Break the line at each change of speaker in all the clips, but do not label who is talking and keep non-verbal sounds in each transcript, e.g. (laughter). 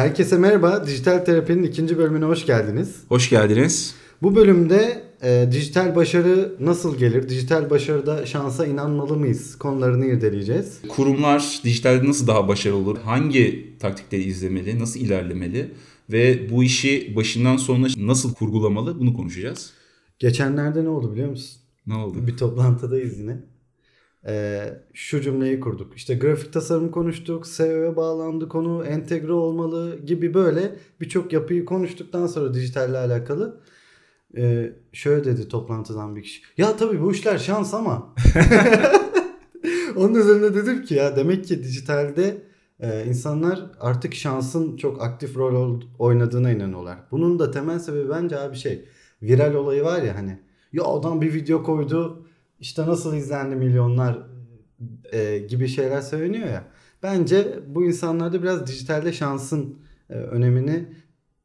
Herkese merhaba. Dijital Terapi'nin ikinci bölümüne hoş geldiniz.
Hoş geldiniz.
Bu bölümde e, dijital başarı nasıl gelir? Dijital başarıda şansa inanmalı mıyız? Konularını irdeleyeceğiz.
Kurumlar dijitalde nasıl daha başarılı olur? Hangi taktikleri izlemeli? Nasıl ilerlemeli? Ve bu işi başından sonuna nasıl kurgulamalı? Bunu konuşacağız.
Geçenlerde ne oldu biliyor musun?
Ne oldu?
Bir toplantıdayız yine. Ee, şu cümleyi kurduk. İşte grafik tasarım konuştuk, SEO'ya bağlandı konu, entegre olmalı gibi böyle birçok yapıyı konuştuktan sonra dijitalle alakalı ee, şöyle dedi toplantıdan bir kişi. Ya tabii bu işler şans ama. (laughs) Onun üzerine dedim ki ya demek ki dijitalde e, insanlar artık şansın çok aktif rol oynadığına inanıyorlar. Bunun da temel sebebi bence abi şey viral olayı var ya hani ya adam bir video koydu işte nasıl izlendi milyonlar e, gibi şeyler söyleniyor ya. Bence bu insanlarda biraz dijitalde şansın e, önemini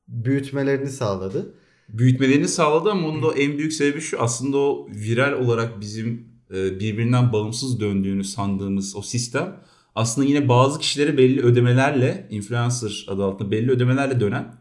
büyütmelerini sağladı.
Büyütmelerini sağladı ama onun da en büyük sebebi şu aslında o viral olarak bizim e, birbirinden bağımsız döndüğünü sandığımız o sistem aslında yine bazı kişilere belli ödemelerle influencer adı altında belli ödemelerle dönen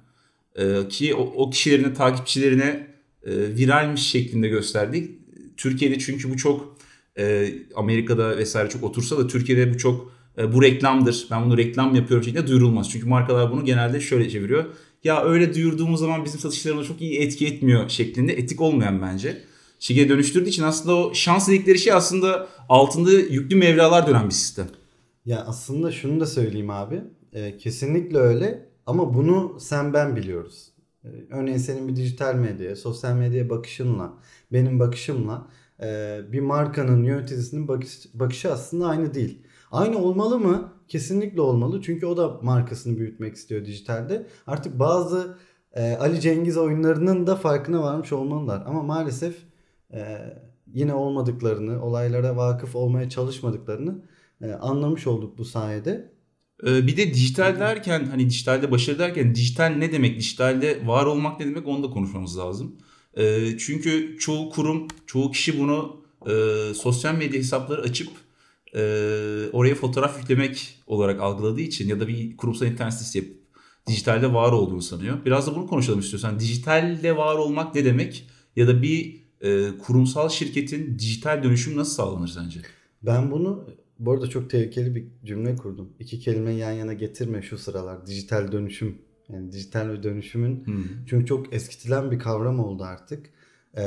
e, ki o, o kişilerin takipçilerine e, viralmiş şeklinde gösterdik. Türkiye'de çünkü bu çok e, Amerika'da vesaire çok otursa da Türkiye'de bu çok e, bu reklamdır. Ben bunu reklam yapıyorum şeklinde duyurulmaz. Çünkü markalar bunu genelde şöyle çeviriyor. Ya öyle duyurduğumuz zaman bizim satışlarımıza çok iyi etki etmiyor şeklinde etik olmayan bence. Şige dönüştürdüğü için aslında o şans dedikleri şey aslında altında yüklü mevralar dönen bir sistem.
Ya aslında şunu da söyleyeyim abi. E, kesinlikle öyle ama bunu sen ben biliyoruz. E, örneğin senin bir dijital medyaya, sosyal medyaya bakışınla, benim bakışımla e, bir markanın yöneticisinin bakış, bakışı aslında aynı değil. Aynı olmalı mı? Kesinlikle olmalı. Çünkü o da markasını büyütmek istiyor dijitalde. Artık bazı e, Ali Cengiz oyunlarının da farkına varmış olmalılar. Ama maalesef e, yine olmadıklarını, olaylara vakıf olmaya çalışmadıklarını anlamış olduk bu sayede.
Ee, bir de dijital derken hani dijitalde başarı derken dijital ne demek? Dijitalde var olmak ne demek? Onu da konuşmamız lazım. Ee, çünkü çoğu kurum, çoğu kişi bunu e, sosyal medya hesapları açıp e, oraya fotoğraf yüklemek olarak algıladığı için ya da bir kurumsal internet sitesi yapıp dijitalde var olduğunu sanıyor. Biraz da bunu konuşalım istiyorsan. Dijitalde var olmak ne demek? Ya da bir e, kurumsal şirketin dijital dönüşümü nasıl sağlanır sence?
Ben bunu bu arada çok tehlikeli bir cümle kurdum. İki kelime yan yana getirme şu sıralar. Dijital dönüşüm. Yani dijital ve dönüşümün hmm. çünkü çok eskitilen bir kavram oldu artık. Ee,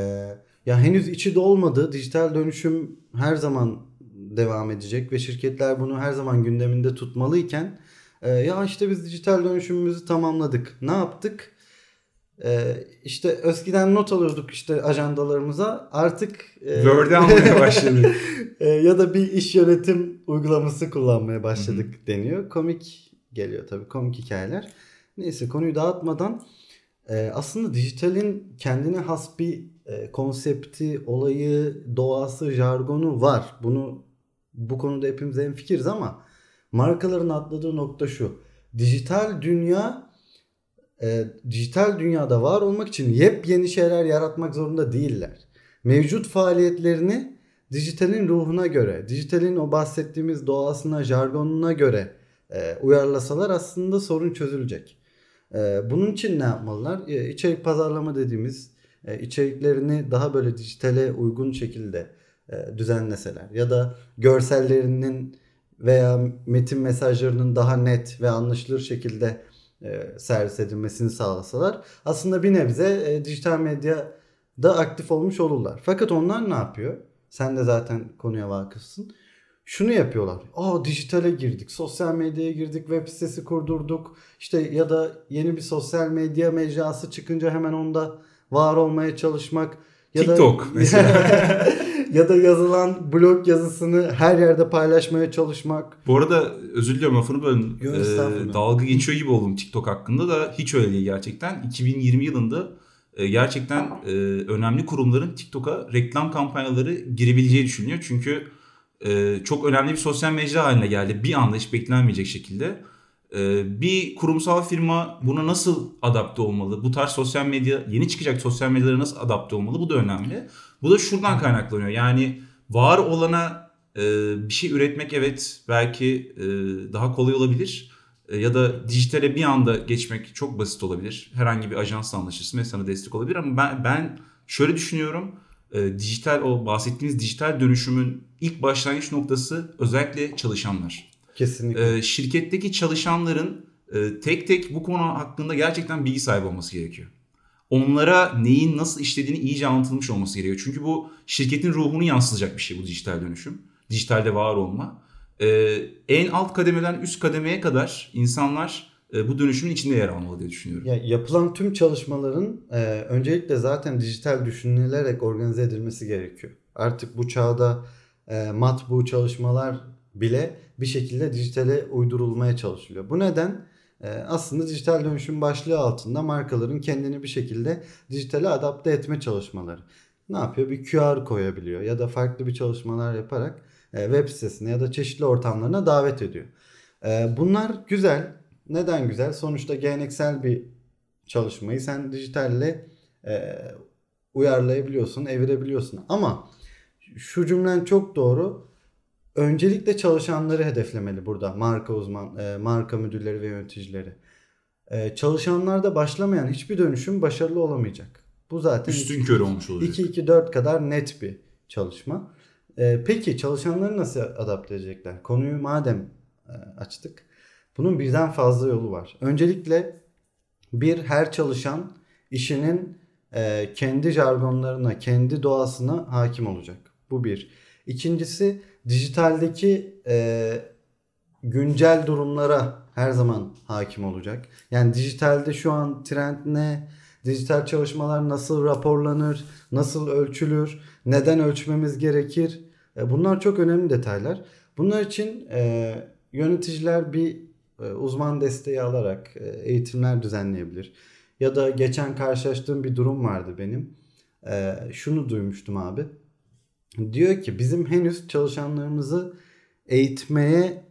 ya henüz içi dolmadı. Dijital dönüşüm her zaman devam edecek ve şirketler bunu her zaman gündeminde tutmalıyken e, ya işte biz dijital dönüşümümüzü tamamladık. Ne yaptık? E, işte eskiden not alıyorduk işte ajandalarımıza artık
e, Word'e almaya (laughs) başladık.
e, ya da bir iş yönetim uygulaması kullanmaya başladık Hı-hı. deniyor. Komik geliyor tabii komik hikayeler. Neyse konuyu dağıtmadan e, aslında dijitalin kendine has bir e, konsepti, olayı, doğası, jargonu var. Bunu bu konuda hepimiz en fikiriz ama markaların atladığı nokta şu. Dijital dünya e, dijital dünyada var olmak için yepyeni şeyler yaratmak zorunda değiller. Mevcut faaliyetlerini dijitalin ruhuna göre, dijitalin o bahsettiğimiz doğasına, jargonuna göre e, uyarlasalar aslında sorun çözülecek. E, bunun için ne yapmalılar? E, içerik pazarlama dediğimiz e, içeriklerini daha böyle dijitale uygun şekilde e, düzenleseler ya da görsellerinin veya metin mesajlarının daha net ve anlaşılır şekilde e, servis edilmesini sağlasalar aslında bir nebze e, dijital medya da aktif olmuş olurlar. Fakat onlar ne yapıyor? Sen de zaten konuya vakıfsın. Şunu yapıyorlar. Aa dijitale girdik, sosyal medyaya girdik, web sitesi kurdurduk. İşte ya da yeni bir sosyal medya mecrası çıkınca hemen onda var olmaya çalışmak. Ya
TikTok da, (laughs) mesela. (laughs)
ya da yazılan blog yazısını her yerde paylaşmaya çalışmak.
Bu arada özür diliyorum lafını bölün. Ee, dalga geçiyor gibi oldum TikTok hakkında da hiç öyle değil gerçekten. 2020 yılında e, gerçekten e, önemli kurumların TikTok'a reklam kampanyaları girebileceği düşünüyor. Çünkü e, çok önemli bir sosyal mecra haline geldi. Bir anda hiç beklenmeyecek şekilde. Bir kurumsal firma buna nasıl adapte olmalı? Bu tarz sosyal medya, yeni çıkacak sosyal medyalara nasıl adapte olmalı? Bu da önemli. Bu da şuradan kaynaklanıyor. Yani var olana bir şey üretmek evet belki daha kolay olabilir. e, ya da dijitale bir anda geçmek çok basit olabilir. Herhangi bir ajansla anlaşırsın ve sana destek olabilir ama ben ben şöyle düşünüyorum. E, dijital o bahsettiğimiz dijital dönüşümün ilk başlangıç noktası özellikle çalışanlar.
Kesinlikle.
E, şirketteki çalışanların e, tek tek bu konu hakkında gerçekten bilgi sahibi olması gerekiyor. Onlara neyin nasıl işlediğini iyice anlatılmış olması gerekiyor. Çünkü bu şirketin ruhunu yansıtacak bir şey bu dijital dönüşüm. Dijitalde var olma. E, en alt kademeden üst kademeye kadar insanlar e, bu dönüşümün içinde yer almalı diye düşünüyorum.
Ya, yapılan tüm çalışmaların e, öncelikle zaten dijital düşünülerek organize edilmesi gerekiyor. Artık bu çağda e, matbu çalışmalar bile bir şekilde dijitale uydurulmaya çalışılıyor. Bu neden? E, aslında dijital dönüşüm başlığı altında markaların kendini bir şekilde dijitale adapte etme çalışmaları. Ne yapıyor? Bir QR koyabiliyor ya da farklı bir çalışmalar yaparak e, web sitesine ya da çeşitli ortamlarına davet ediyor. E, bunlar güzel. Neden güzel? Sonuçta geleneksel bir çalışmayı sen dijitalle e, uyarlayabiliyorsun, evirebiliyorsun. Ama şu cümlen çok doğru. Öncelikle çalışanları hedeflemeli burada marka uzman, e, marka müdürleri ve yöneticileri. E, çalışanlarda başlamayan hiçbir dönüşüm başarılı olamayacak. Bu zaten
Üstün körü olmuş olacak.
2-2-4 kadar net bir çalışma. E, peki çalışanları nasıl adapte edecekler? Konuyu madem e, açtık. Bunun birden fazla yolu var. Öncelikle bir her çalışan işinin e, kendi jargonlarına, kendi doğasına hakim olacak. Bu bir. İkincisi dijitaldeki e, güncel durumlara her zaman hakim olacak. Yani dijitalde şu an trend ne? Dijital çalışmalar nasıl raporlanır? Nasıl ölçülür? Neden ölçmemiz gerekir? E, bunlar çok önemli detaylar. Bunlar için e, yöneticiler bir e, uzman desteği alarak e, eğitimler düzenleyebilir. Ya da geçen karşılaştığım bir durum vardı benim. E, şunu duymuştum abi. Diyor ki bizim henüz çalışanlarımızı eğitmeye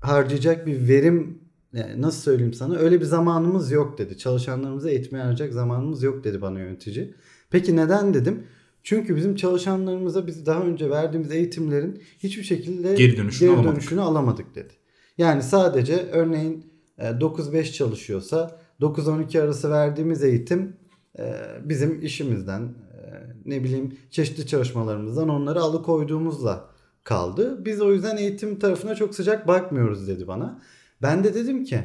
harcayacak bir verim yani nasıl söyleyeyim sana öyle bir zamanımız yok dedi. Çalışanlarımızı eğitmeye harcayacak zamanımız yok dedi bana yönetici. Peki neden dedim? Çünkü bizim çalışanlarımıza biz daha önce verdiğimiz eğitimlerin hiçbir şekilde
geri dönüşünü,
geri
alamadık.
dönüşünü alamadık dedi. Yani sadece örneğin 9-5 çalışıyorsa 9-12 arası verdiğimiz eğitim bizim işimizden ne bileyim çeşitli çalışmalarımızdan onları alıkoyduğumuzla kaldı. Biz o yüzden eğitim tarafına çok sıcak bakmıyoruz dedi bana. Ben de dedim ki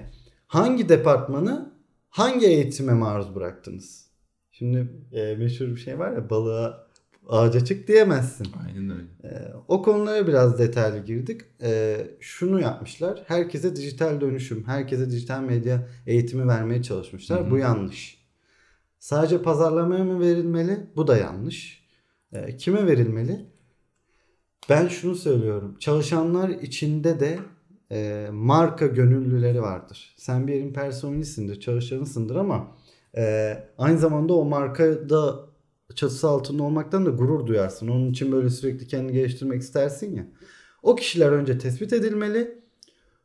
hangi departmanı hangi eğitime maruz bıraktınız? Şimdi e, meşhur bir şey var ya balığa ağaca çık diyemezsin.
Aynen öyle.
E, o konulara biraz detaylı girdik. E, şunu yapmışlar. Herkese dijital dönüşüm, herkese dijital medya eğitimi vermeye çalışmışlar.
Hı hı.
Bu yanlış. Sadece pazarlamaya mı verilmeli? Bu da yanlış. E, kime verilmeli? Ben şunu söylüyorum. Çalışanlar içinde de e, marka gönüllüleri vardır. Sen bir yerin personelisindir, çalışanısındır ama e, aynı zamanda o markada çatısı altında olmaktan da gurur duyarsın. Onun için böyle sürekli kendini geliştirmek istersin ya. O kişiler önce tespit edilmeli,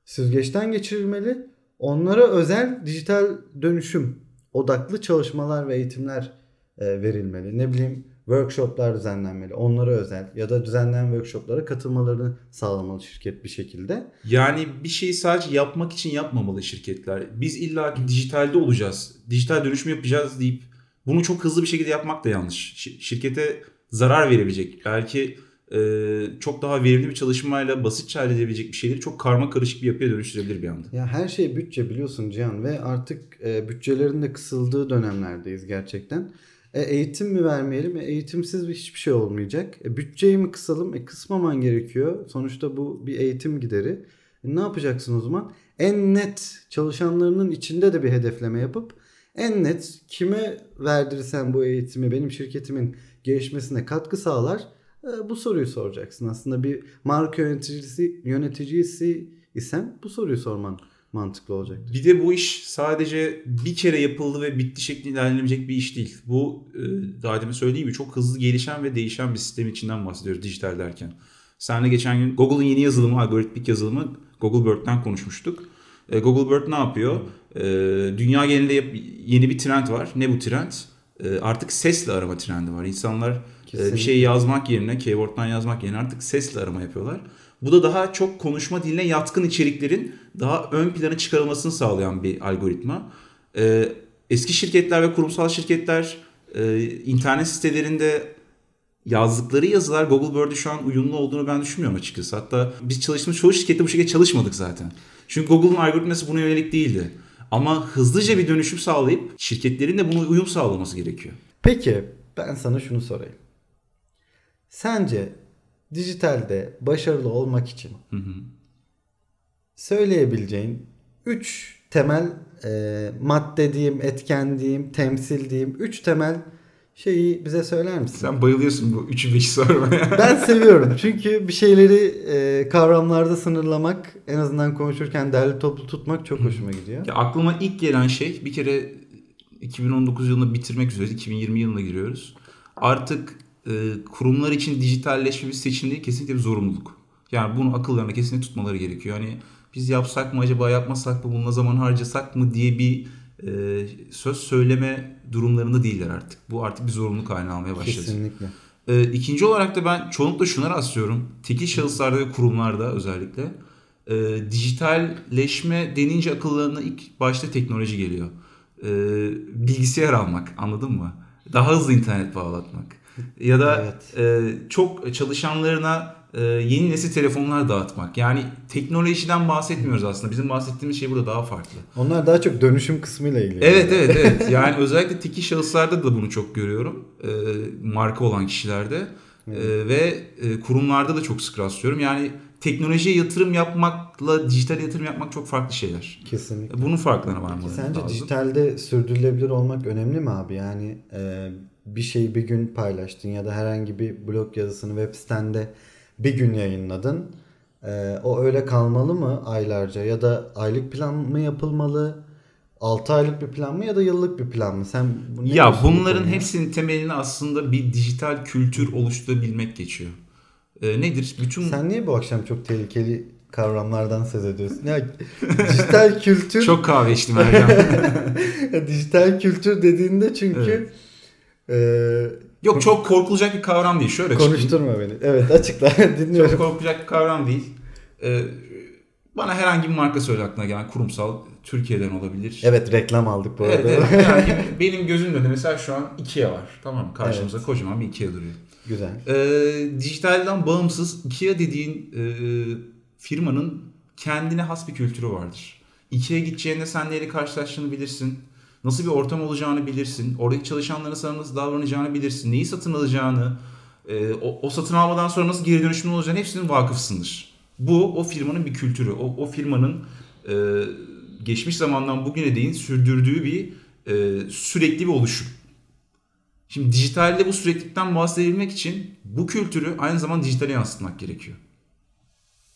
süzgeçten geçirilmeli. Onlara özel dijital dönüşüm odaklı çalışmalar ve eğitimler e, verilmeli. Ne bileyim workshoplar düzenlenmeli. Onlara özel ya da düzenlenen workshoplara katılmalarını sağlamalı şirket bir şekilde.
Yani bir şeyi sadece yapmak için yapmamalı şirketler. Biz illa ki dijitalde olacağız, dijital dönüşüm yapacağız deyip bunu çok hızlı bir şekilde yapmak da yanlış. Şi- Şirkete zarar verebilecek. Belki çok daha verimli bir çalışmayla basitçe halledebilecek bir şeyleri çok karma karışık bir yapıya dönüştürebilir bir anda.
Ya her şey bütçe biliyorsun Cihan ve artık bütçelerin de kısıldığı dönemlerdeyiz gerçekten. E, eğitim mi vermeyelim? E, eğitimsiz bir hiçbir şey olmayacak. E, bütçeyi mi kısalım? E, kısmaman gerekiyor. Sonuçta bu bir eğitim gideri. E, ne yapacaksın o zaman? En net çalışanlarının içinde de bir hedefleme yapıp en net kime verdirirsen bu eğitimi benim şirketimin gelişmesine katkı sağlar bu soruyu soracaksın. Aslında bir marka yöneticisi yöneticisi isen bu soruyu sorman mantıklı olacaktır.
Bir de bu iş sadece bir kere yapıldı ve bitti şeklinde ilerlenebilecek bir iş değil. Bu e, daha demin söylediğim gibi çok hızlı gelişen ve değişen bir sistem içinden bahsediyoruz dijital derken. Senle geçen gün Google'ın yeni yazılımı, algoritmik yazılımı Google Bird'den konuşmuştuk. E, Google Bird ne yapıyor? E, dünya genelinde yeni bir trend var. Ne bu trend? Artık sesle arama trendi var. İnsanlar e, bir
Kesinlikle.
şey yazmak yerine, keyword'dan yazmak yerine artık sesle arama yapıyorlar. Bu da daha çok konuşma diline yatkın içeriklerin daha ön plana çıkarılmasını sağlayan bir algoritma. Ee, eski şirketler ve kurumsal şirketler e, internet sitelerinde yazdıkları yazılar Google Bird'e şu an uyumlu olduğunu ben düşünmüyorum açıkçası. Hatta biz çalıştığımız çoğu şirkette bu şekilde çalışmadık zaten. Çünkü Google'un algoritması buna yönelik değildi. Ama hızlıca bir dönüşüm sağlayıp şirketlerin de buna uyum sağlaması gerekiyor.
Peki ben sana şunu sorayım. Sence dijitalde başarılı olmak için
Hı hı.
söyleyebileceğin 3 temel e, madde diyeyim, etken diyeyim, temsil diyeyim. 3 temel şeyi bize söyler misin?
Sen bayılıyorsun bu 3'ü 5'i sormaya. (laughs)
Ben seviyorum çünkü bir şeyleri e, kavramlarda sınırlamak en azından konuşurken derli toplu tutmak çok hoşuma gidiyor.
Ya aklıma ilk gelen şey bir kere 2019 yılını bitirmek üzere 2020 yılına giriyoruz. Artık e, kurumlar için dijitalleşme bir seçim değil kesinlikle bir zorunluluk. Yani bunu akıllarına kesinlikle tutmaları gerekiyor. Hani biz yapsak mı acaba yapmasak mı bununla zaman harcasak mı diye bir e, söz söyleme durumlarında değiller artık. Bu artık bir zorunluluk haline almaya başladı.
Kesinlikle.
E, ikinci olarak da ben çoğunlukla şuna rastlıyorum. Tekil şahıslarda ve kurumlarda özellikle. E, dijitalleşme denince akıllarına ilk başta teknoloji geliyor. E, bilgisayar almak anladın mı? Daha hızlı internet bağlatmak. Ya da
Evet.
e, çok çalışanlarına e, yeni nesil telefonlar dağıtmak. Yani teknolojiden bahsetmiyoruz aslında. Bizim bahsettiğimiz şey burada daha farklı.
Onlar daha çok dönüşüm kısmıyla ilgili.
Evet evet evet. Yani özellikle tekil şahıslarda da bunu çok görüyorum. Ee, marka olan kişilerde. Ee, ve e, kurumlarda da çok sık rastlıyorum. Yani teknolojiye yatırım yapmakla dijital yatırım yapmak çok farklı şeyler.
Kesinlikle.
Bunun farklarına varmaları
Sence
lazım.
dijitalde sürdürülebilir olmak önemli mi abi? Yani e, bir şeyi bir gün paylaştın ya da herhangi bir blog yazısını web sitende bir gün yayınladın. E, o öyle kalmalı mı aylarca ya da aylık plan mı yapılmalı? 6 aylık bir plan mı ya da yıllık bir plan mı? Sen bu ne
Ya
bu
bunların
konuya?
hepsinin temelini aslında bir dijital kültür oluşturabilmek geçiyor. Ee, nedir? Bütün
Sen niye bu akşam çok tehlikeli kavramlardan söz ediyorsun? Ya dijital kültür
çok kahve içtim Ercan. (laughs)
dijital kültür dediğinde çünkü
Yok çok korkulacak bir kavram değil. Şöyle
konuşturma beni. Evet açıkla (laughs) dinliyorum.
Çok korkulacak bir kavram değil. Ee, bana herhangi bir marka söyle aklına gelen kurumsal Türkiye'den olabilir.
Evet reklam aldık bu arada.
Evet, evet. Yani (laughs) benim gözümün önünde mesela şu an Ikea var. Tamam mı? Karşımızda kocaman bir Ikea duruyor.
Güzel.
Ee, dijitalden bağımsız Ikea dediğin e, firmanın kendine has bir kültürü vardır. Ikea'ya gideceğinde sen neyle karşılaştığını bilirsin. Nasıl bir ortam olacağını bilirsin. Oradaki çalışanların sana nasıl davranacağını bilirsin. Neyi satın alacağını, e, o, o satın almadan sonra nasıl geri dönüşümün olacağını hepsinin vakıfsındır. Bu o firmanın bir kültürü. O, o firmanın e, geçmiş zamandan bugüne değin sürdürdüğü bir e, sürekli bir oluşum. Şimdi dijitalde bu süreklilikten bahsedebilmek için bu kültürü aynı zamanda dijitale yansıtmak gerekiyor.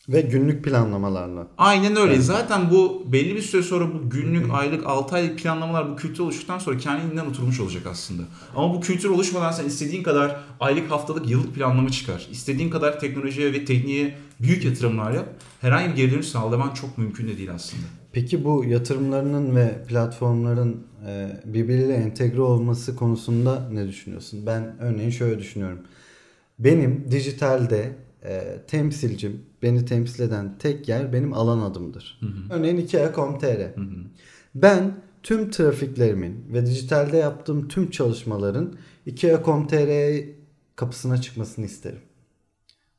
Ve günlük planlamalarla.
Aynen öyle. Zaten bu belli bir süre sonra bu günlük, aylık, 6 aylık planlamalar bu kültür oluştuktan sonra kendinden oturmuş olacak aslında. Ama bu kültür oluşmadan sen istediğin kadar aylık, haftalık, yıllık planlama çıkar. İstediğin kadar teknolojiye ve tekniğe büyük yatırımlar yap. Herhangi bir geri dönüş sağlaman çok mümkün de değil aslında.
Peki bu yatırımlarının ve platformların e, birbiriyle entegre olması konusunda ne düşünüyorsun? Ben örneğin şöyle düşünüyorum. Benim dijitalde e, temsilcim, beni temsil eden tek yer benim alan adımdır. Örneğin Ikea.com.tr. Ben tüm trafiklerimin ve dijitalde yaptığım tüm çalışmaların Ikea.com.tr kapısına çıkmasını isterim.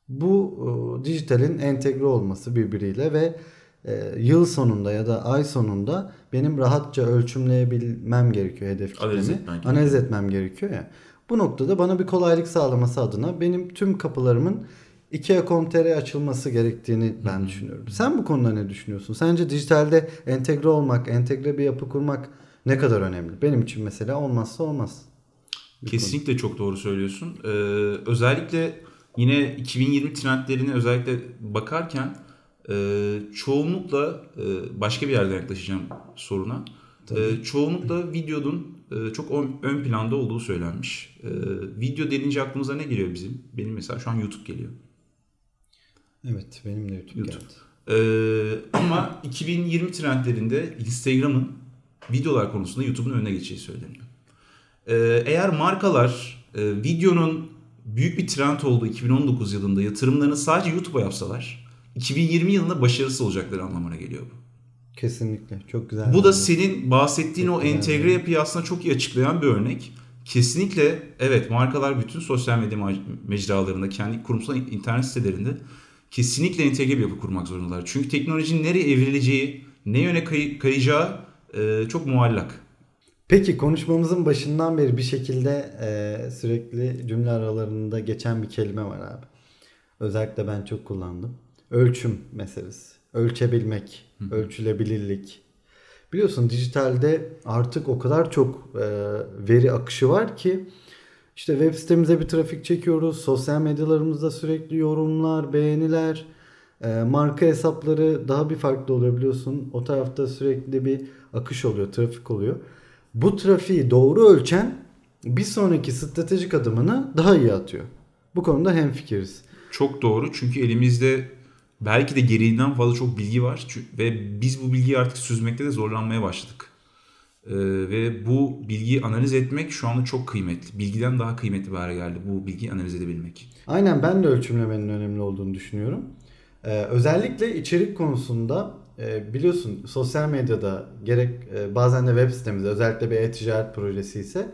Bu e, dijitalin entegre olması birbiriyle ve e, yıl sonunda ya da ay sonunda benim rahatça ölçümleyebilmem gerekiyor hedef
Analiz
kitlemi.
etmen.
Analiz etmem gerekiyor ya. Bu noktada bana bir kolaylık sağlaması adına benim tüm kapılarımın Ikea.com.tr açılması gerektiğini ben düşünüyorum. Sen bu konuda ne düşünüyorsun? Sence dijitalde entegre olmak, entegre bir yapı kurmak ne kadar önemli? Benim için mesela olmazsa olmaz.
Kesinlikle çok doğru söylüyorsun. Ee, özellikle yine 2020 trendlerine özellikle bakarken e, çoğunlukla e, başka bir yerden yaklaşacağım soruna. E, çoğunlukla videonun e, çok ön, ön planda olduğu söylenmiş. E, video denince aklımıza ne geliyor bizim? Benim mesela şu an YouTube geliyor.
Evet, benim de YouTube,
YouTube.
geldi.
Ee, ama 2020 trendlerinde Instagram'ın videolar konusunda YouTube'un önüne geçeceği söyleniyor. Ee, eğer markalar e, videonun büyük bir trend olduğu 2019 yılında yatırımlarını sadece YouTube'a yapsalar 2020 yılında başarısız olacakları anlamına geliyor bu.
Kesinlikle. Çok güzel.
Bu da senin bahsettiğin
Çok
o entegre yapıyı aslında çok iyi açıklayan bir örnek. Kesinlikle evet markalar bütün sosyal medya mecralarında, kendi kurumsal internet sitelerinde kesinlikle entegre bir yapı kurmak zorundalar. Çünkü teknolojinin nereye evrileceği, ne yöne kay- kayacağı e, çok muallak.
Peki konuşmamızın başından beri bir şekilde e, sürekli cümle aralarında geçen bir kelime var abi. Özellikle ben çok kullandım. Ölçüm meselesi. Ölçebilmek, ölçülebilirlik. Biliyorsun dijitalde artık o kadar çok e, veri akışı var ki işte web sitemize bir trafik çekiyoruz. Sosyal medyalarımızda sürekli yorumlar, beğeniler, e, marka hesapları daha bir farklı oluyor biliyorsun. O tarafta sürekli bir akış oluyor, trafik oluyor. Bu trafiği doğru ölçen bir sonraki stratejik adımını daha iyi atıyor. Bu konuda hemfikiriz.
Çok doğru çünkü elimizde belki de gereğinden fazla çok bilgi var ve biz bu bilgiyi artık süzmekte de zorlanmaya başladık. Ee, ve bu bilgiyi analiz etmek şu anda çok kıymetli. Bilgiden daha kıymetli bir hale geldi bu bilgiyi analiz edebilmek.
Aynen ben de ölçümlemenin önemli olduğunu düşünüyorum. Ee, özellikle içerik konusunda e, biliyorsun sosyal medyada gerek e, bazen de web sitemizde özellikle bir e-ticaret projesi ise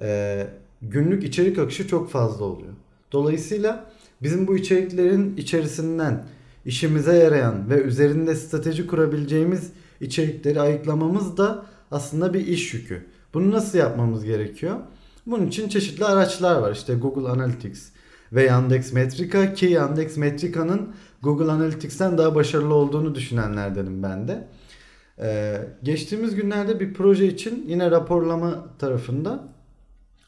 e, günlük içerik akışı çok fazla oluyor. Dolayısıyla bizim bu içeriklerin içerisinden işimize yarayan ve üzerinde strateji kurabileceğimiz içerikleri ayıklamamız da aslında bir iş yükü. Bunu nasıl yapmamız gerekiyor? Bunun için çeşitli araçlar var. İşte Google Analytics ve Yandex Metrika ki Yandex Metrika'nın Google Analytics'ten daha başarılı olduğunu düşünenlerdenim ben de. Ee, geçtiğimiz günlerde bir proje için yine raporlama tarafında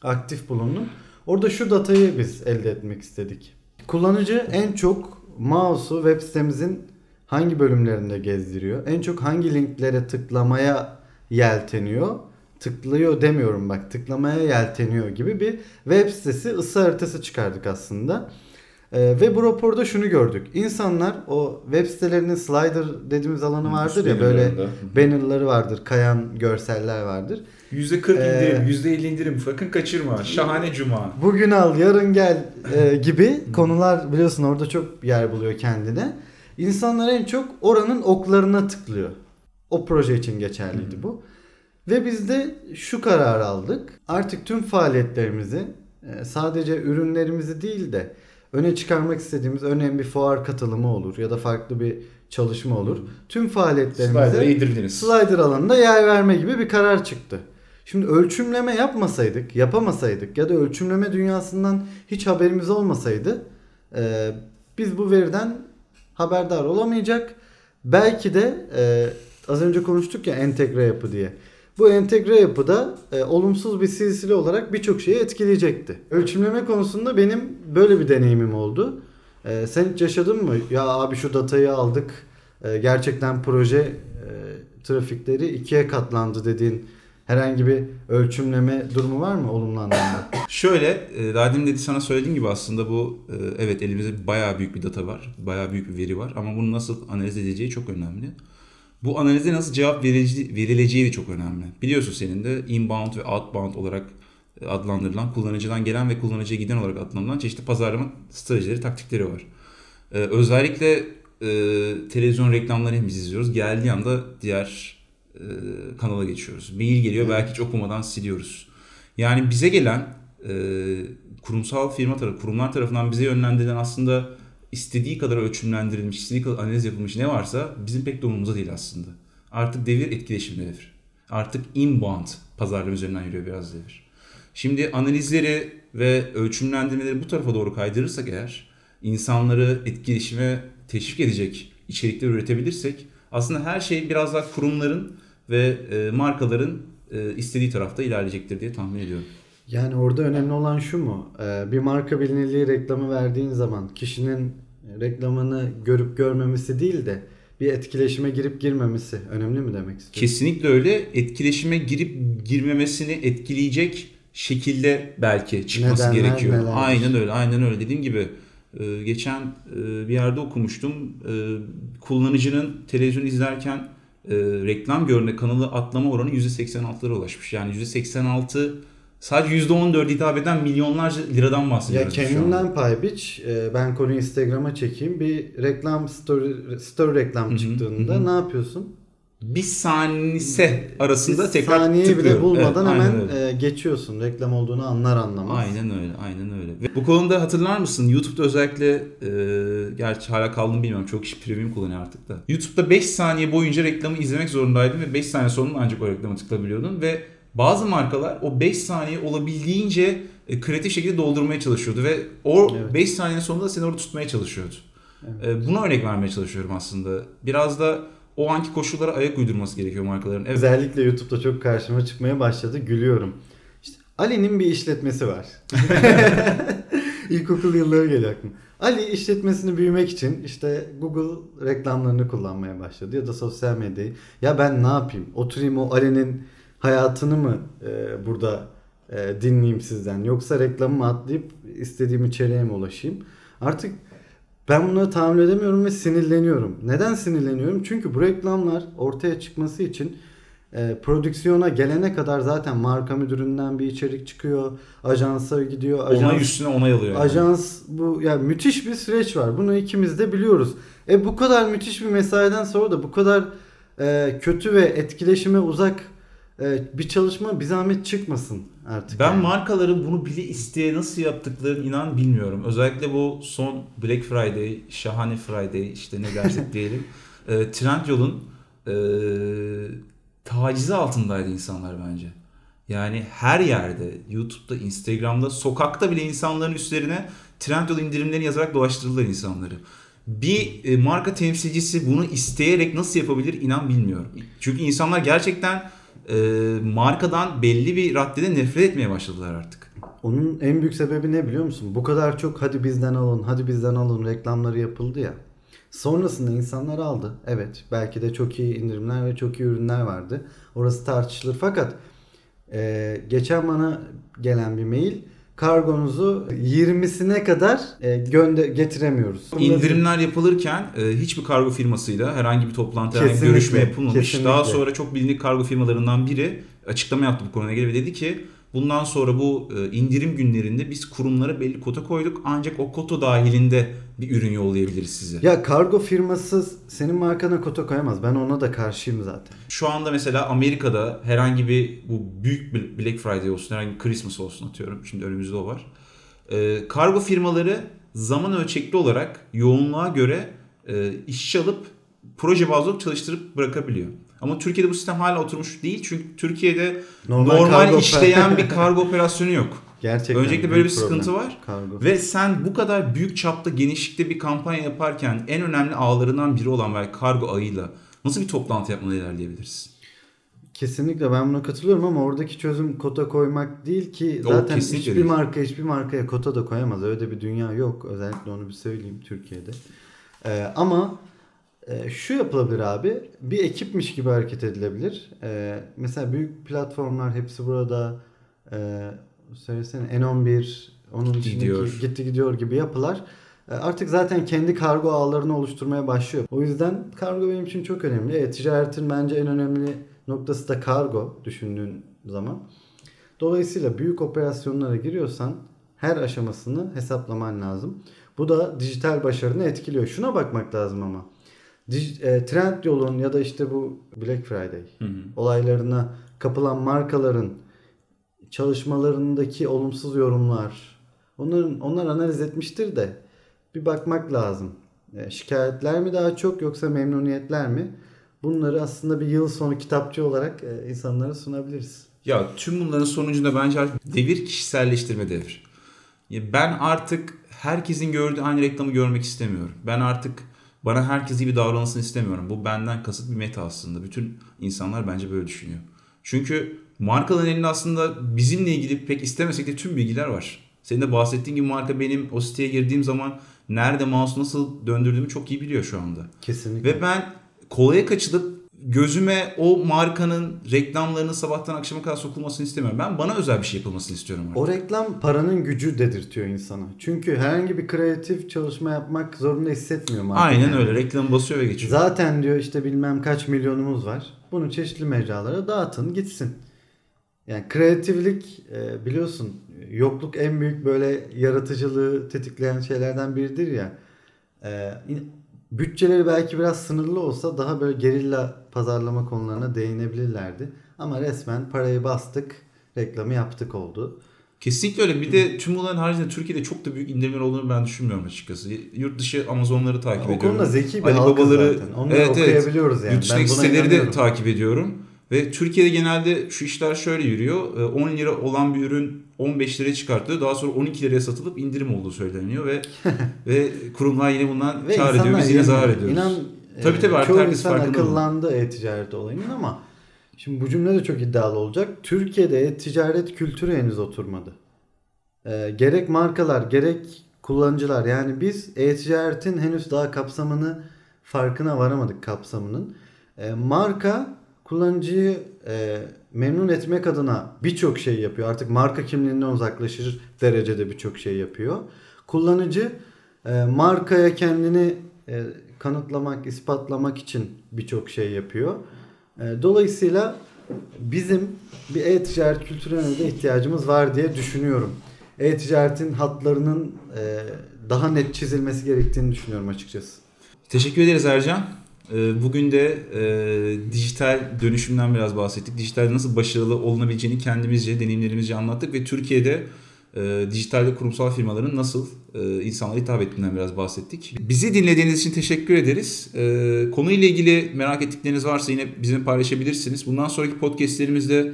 aktif bulundum. Orada şu datayı biz elde etmek istedik. Kullanıcı en çok mouse'u web sitemizin hangi bölümlerinde gezdiriyor? En çok hangi linklere tıklamaya yelteniyor? Tıklıyor demiyorum bak tıklamaya yelteniyor gibi bir web sitesi ısı haritası çıkardık aslında. Ee, ve bu raporda şunu gördük. İnsanlar o web sitelerinin slider dediğimiz alanı vardır ya böyle bannerları vardır, kayan görseller vardır.
%40
Ee,
indirim, %50 indirim. Sakın kaçırma. Şahane cuma.
Bugün al, yarın gel e, gibi konular biliyorsun orada çok yer buluyor kendine. İnsanlar en çok oranın oklarına tıklıyor. O proje için geçerliydi bu. Ve biz de şu kararı aldık. Artık tüm faaliyetlerimizi e, sadece ürünlerimizi değil de öne çıkarmak istediğimiz örneğin bir fuar katılımı olur ya da farklı bir çalışma olur. Tüm faaliyetlerimizi slider alanında yer verme gibi bir karar çıktı. Şimdi ölçümleme yapmasaydık, yapamasaydık ya da ölçümleme dünyasından hiç haberimiz olmasaydı e, biz bu veriden haberdar olamayacak. Belki de e, az önce konuştuk ya entegre yapı diye. Bu entegre yapıda e, olumsuz bir silsile olarak birçok şeyi etkileyecekti. Ölçümleme konusunda benim böyle bir deneyimim oldu. E, sen hiç yaşadın mı? Ya abi şu datayı aldık. E, gerçekten proje e, trafikleri ikiye katlandı dediğin herhangi bir ölçümleme durumu var mı olumlu? (coughs)
Şöyle, e, daha demin dedi sana söylediğim gibi aslında bu e, evet elimizde bayağı büyük bir data var. Bayağı büyük bir veri var ama bunu nasıl analiz edeceği çok önemli. Bu analize nasıl cevap verici, verileceği de çok önemli. Biliyorsun senin de inbound ve outbound olarak e, adlandırılan, kullanıcıdan gelen ve kullanıcıya giden olarak adlandırılan çeşitli pazarlama stratejileri, taktikleri var. Ee, özellikle e, televizyon reklamlarını biz izliyoruz. Geldiği anda diğer e, kanala geçiyoruz. Mail geliyor belki hiç okumadan siliyoruz. Yani bize gelen e, kurumsal firma tarafı, kurumlar tarafından bize yönlendirilen aslında istediği kadar ölçümlendirilmiş, istediği kadar analiz yapılmış ne varsa bizim pek de umurumuzda değil aslında. Artık devir etkileşim devir. Artık inbound pazarlama üzerinden yürüyor biraz devir. Şimdi analizleri ve ölçümlendirmeleri bu tarafa doğru kaydırırsak eğer insanları etkileşime teşvik edecek içerikler üretebilirsek aslında her şey biraz daha kurumların ve e, markaların e, istediği tarafta ilerleyecektir diye tahmin ediyorum.
Yani orada önemli olan şu mu? Ee, bir marka bilinirliği reklamı verdiğin zaman kişinin reklamını görüp görmemesi değil de bir etkileşime girip girmemesi önemli mi demek istiyorsun?
Kesinlikle öyle. Etkileşime girip girmemesini etkileyecek şekilde belki çıkması
Nedenler
gerekiyor.
nelerdir?
Aynen öyle. Aynen öyle. Dediğim gibi e, geçen e, bir yerde okumuştum. E, Kullanıcının televizyon izlerken reklam görme kanalı atlama oranı %86'lara ulaşmış. Yani %86 sadece %14 hitap eden milyonlarca liradan
Ya
bahsediyoruz. anda.
kendinden pay biç. Ee, Ben konuyu Instagram'a çekeyim. Bir reklam story, story reklam
hı,
çıktığında
hı hı.
ne yapıyorsun?
Bir saniyese arasında
Bir
tekrar
saniye bile
tıklıyorum.
bulmadan
Evet,
hemen
öyle.
e, geçiyorsun. Reklam olduğunu anlar anlamaz.
Aynen öyle, aynen öyle. Ve bu konuda hatırlar mısın? YouTube'da özellikle, e, gerçi hala kaldı mı bilmiyorum. Çok kişi premium kullanıyor artık da. YouTube'da 5 saniye boyunca reklamı izlemek zorundaydın ve 5 saniye sonra ancak o reklama tıklayabiliyordun ve bazı markalar o 5 saniye olabildiğince e, kreatif şekilde doldurmaya çalışıyordu ve o
Evet.
5 saniyenin sonunda seni orada tutmaya çalışıyordu. E, buna örnek vermeye çalışıyorum aslında. Biraz da o anki koşullara ayak uydurması gerekiyor markaların. Evet.
Özellikle YouTube'da çok karşıma çıkmaya başladı. Gülüyorum. İşte Ali'nin bir işletmesi var. (laughs) İlkokul yılları geliyor aklıma. Ali işletmesini büyümek için işte Google reklamlarını kullanmaya başladı ya da sosyal medyayı. Ya ben ne yapayım? Oturayım o Ali'nin hayatını mı e, burada e, dinleyeyim sizden? Yoksa reklamımı atlayıp istediğim içeriğe mi ulaşayım? Artık ben bunları tahammül edemiyorum ve sinirleniyorum. Neden sinirleniyorum? Çünkü bu reklamlar ortaya çıkması için e, prodüksiyona gelene kadar zaten marka müdüründen bir içerik çıkıyor. Ajansa gidiyor.
Onay
Ajans,
üstüne onay alıyor. yani.
ajans bu yani müthiş bir süreç var. Bunu ikimiz de biliyoruz. E bu kadar müthiş bir mesaiden sonra da bu kadar e, kötü ve etkileşime uzak e, bir çalışma bir zahmet çıkmasın artık.
Ben
yani.
markaların bunu bile isteye nasıl yaptıklarını inan bilmiyorum. Özellikle bu son Black Friday, şahane Friday işte ne dersek (laughs) diyelim. E, Trendyol'un e, tacizi altındaydı insanlar bence. Yani her yerde, YouTube'da, Instagram'da, sokakta bile insanların üstlerine Trendyol indirimlerini yazarak dolaştırdılar insanları. Bir e, marka temsilcisi bunu isteyerek nasıl yapabilir inan bilmiyorum. Çünkü insanlar gerçekten e, markadan belli bir raddede nefret etmeye başladılar artık.
Onun en büyük sebebi ne biliyor musun? Bu kadar çok hadi bizden alın, hadi bizden alın reklamları yapıldı ya. Sonrasında insanlar aldı. Evet belki de çok iyi indirimler ve çok iyi ürünler vardı. Orası tartışılır fakat e, geçen bana gelen bir mail kargonuzu 20'sine kadar e, gönde getiremiyoruz.
İndirimler yapılırken e, hiçbir kargo firmasıyla herhangi bir toplantı, herhangi bir görüşme yapılmamış.
kesinlikle.
Daha sonra çok bilindik kargo firmalarından biri açıklama yaptı bu konuyla ilgili ve dedi ki bundan sonra bu e, indirim günlerinde biz kurumlara belli kota koyduk ancak o kota dahilinde bir ürün yollayabiliriz size.
Ya kargo firması senin markana kota koyamaz. Ben ona da karşıyım zaten.
Şu anda mesela Amerika'da herhangi bir bu büyük Black Friday olsun, herhangi bir Christmas olsun atıyorum. Şimdi önümüzde o var. Ee, kargo firmaları zaman ölçekli olarak yoğunluğa göre e, işçi alıp proje bazlı çalıştırıp bırakabiliyor. Ama Türkiye'de bu sistem hala oturmuş değil. Çünkü Türkiye'de
Normal
normal, işleyen bir (laughs) kargo operasyonu yok.
Gerçekten.
Öncelikle böyle bir sıkıntı
problem.
var.
Kargo.
Ve sen bu kadar büyük çapta genişlikte bir kampanya yaparken en önemli ağlarından biri olan belki kargo ağıyla nasıl bir toplantı yapmadan ilerleyebiliriz?
Kesinlikle ben buna katılıyorum ama oradaki çözüm kota koymak değil ki zaten hiçbir
değil.
marka hiçbir markaya kota da koyamaz. Öyle bir dünya yok. Özellikle onu bir söyleyeyim Türkiye'de. Ee, ama e, şu yapılabilir abi. Bir ekipmiş gibi hareket edilebilir. Ee, mesela büyük platformlar hepsi burada. Ee, söylesene N11 onun dışındaki
Gidiyor.
gitti gidiyor gibi yapılar e, artık zaten kendi kargo ağlarını oluşturmaya başlıyor. O yüzden kargo benim için çok önemli. E, ticaretin bence en önemli noktası da kargo düşündüğün zaman. Dolayısıyla büyük operasyonlara giriyorsan her aşamasını hesaplaman lazım. Bu da dijital başarını etkiliyor. Şuna bakmak lazım ama. E, Trendyol'un ya da işte bu Black Friday olaylarına kapılan markaların çalışmalarındaki olumsuz yorumlar onların onlar analiz etmiştir de bir bakmak lazım. E, şikayetler mi daha çok yoksa memnuniyetler mi? Bunları aslında bir yıl sonu kitapçı olarak e, insanlara sunabiliriz.
Ya tüm bunların sonucunda bence artık devir kişiselleştirme devir. Ben artık herkesin gördüğü aynı reklamı görmek istemiyorum. Ben artık bana herkes gibi davranılsın istemiyorum. Bu benden kasıt bir meta aslında. Bütün insanlar bence böyle düşünüyor. Çünkü markaların elinde aslında bizimle ilgili pek istemesek de tüm bilgiler var. Senin de bahsettiğin gibi marka benim o siteye girdiğim zaman nerede mouse nasıl döndürdüğümü çok iyi biliyor şu anda.
Kesinlikle.
Ve ben kolaya kaçılıp gözüme o markanın reklamlarının sabahtan akşama kadar sokulmasını istemiyorum. Ben bana özel bir şey yapılmasını istiyorum artık.
O reklam paranın gücü dedirtiyor insana. Çünkü herhangi bir kreatif çalışma yapmak zorunda hissetmiyor marka.
Aynen
kendini.
öyle. Reklamı basıyor ve geçiyor.
Zaten diyor işte bilmem kaç milyonumuz var. Bunu çeşitli mecralara dağıtın gitsin. Yani kreatiflik e, biliyorsun yokluk en büyük böyle yaratıcılığı tetikleyen şeylerden biridir ya. Bütçeleri belki biraz sınırlı olsa daha böyle gerilla pazarlama konularına değinebilirlerdi. Ama resmen parayı bastık, reklamı yaptık oldu.
Kesinlikle öyle. Bir de tüm bunların haricinde Türkiye'de çok da büyük indirimler olduğunu ben düşünmüyorum açıkçası. Yurt dışı Amazonları takip
o
ediyorum.
O konuda zeki bir Ali Babaları, zaten. Onları evet, okuyabiliyoruz yani.
Yurt dışındaki siteleri de takip ediyorum. Ve Türkiye'de genelde şu işler şöyle yürüyor. 10 ee, lira olan bir ürün 15 liraya çıkartılıyor. Daha sonra 12 liraya satılıp indirim olduğu söyleniyor ve (laughs) ve kurumlar yine bundan ve kar ediyor. Biz yine zarar ediyoruz.
İnan tabii tabii artık çoğu insan akıllandı e-ticaret olayının ama şimdi bu cümle de çok iddialı olacak. Türkiye'de e-ticaret kültürü henüz oturmadı. E, gerek markalar gerek kullanıcılar yani biz e-ticaretin henüz daha kapsamını farkına varamadık kapsamının. E, marka kullanıcıyı e, memnun etmek adına birçok şey yapıyor. Artık marka kimliğinden uzaklaşır derecede birçok şey yapıyor. Kullanıcı e, markaya kendini e, kanıtlamak, ispatlamak için birçok şey yapıyor. E, dolayısıyla bizim bir e-ticaret kültürüne de ihtiyacımız var diye düşünüyorum. E-ticaretin hatlarının e, daha net çizilmesi gerektiğini düşünüyorum açıkçası.
Teşekkür ederiz Ercan. Ee, bugün de e, dijital dönüşümden biraz bahsettik. Dijitalde nasıl başarılı olunabileceğini kendimizce, deneyimlerimizce anlattık ve Türkiye'de e, dijitalde kurumsal firmaların nasıl e, insanlara hitap ettiğinden biraz bahsettik. Bizi dinlediğiniz için teşekkür ederiz. E, konuyla ilgili merak ettikleriniz varsa yine bizimle paylaşabilirsiniz. Bundan sonraki podcastlerimizde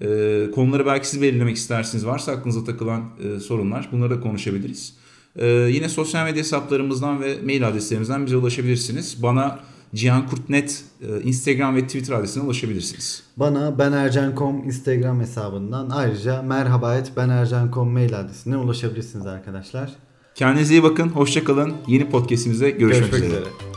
e, konuları belki siz belirlemek istersiniz. Varsa aklınıza takılan e, sorunlar bunları da konuşabiliriz. E, yine sosyal medya hesaplarımızdan ve mail adreslerimizden bize ulaşabilirsiniz. Bana Cihan Kurtnet e, Instagram ve Twitter adresine ulaşabilirsiniz.
Bana benercan.com Instagram hesabından ayrıca merhaba et benercan.com mail adresine ulaşabilirsiniz arkadaşlar.
Kendinize iyi bakın. Hoşçakalın. Yeni podcastimizde görüşmek, görüşmek üzere. üzere.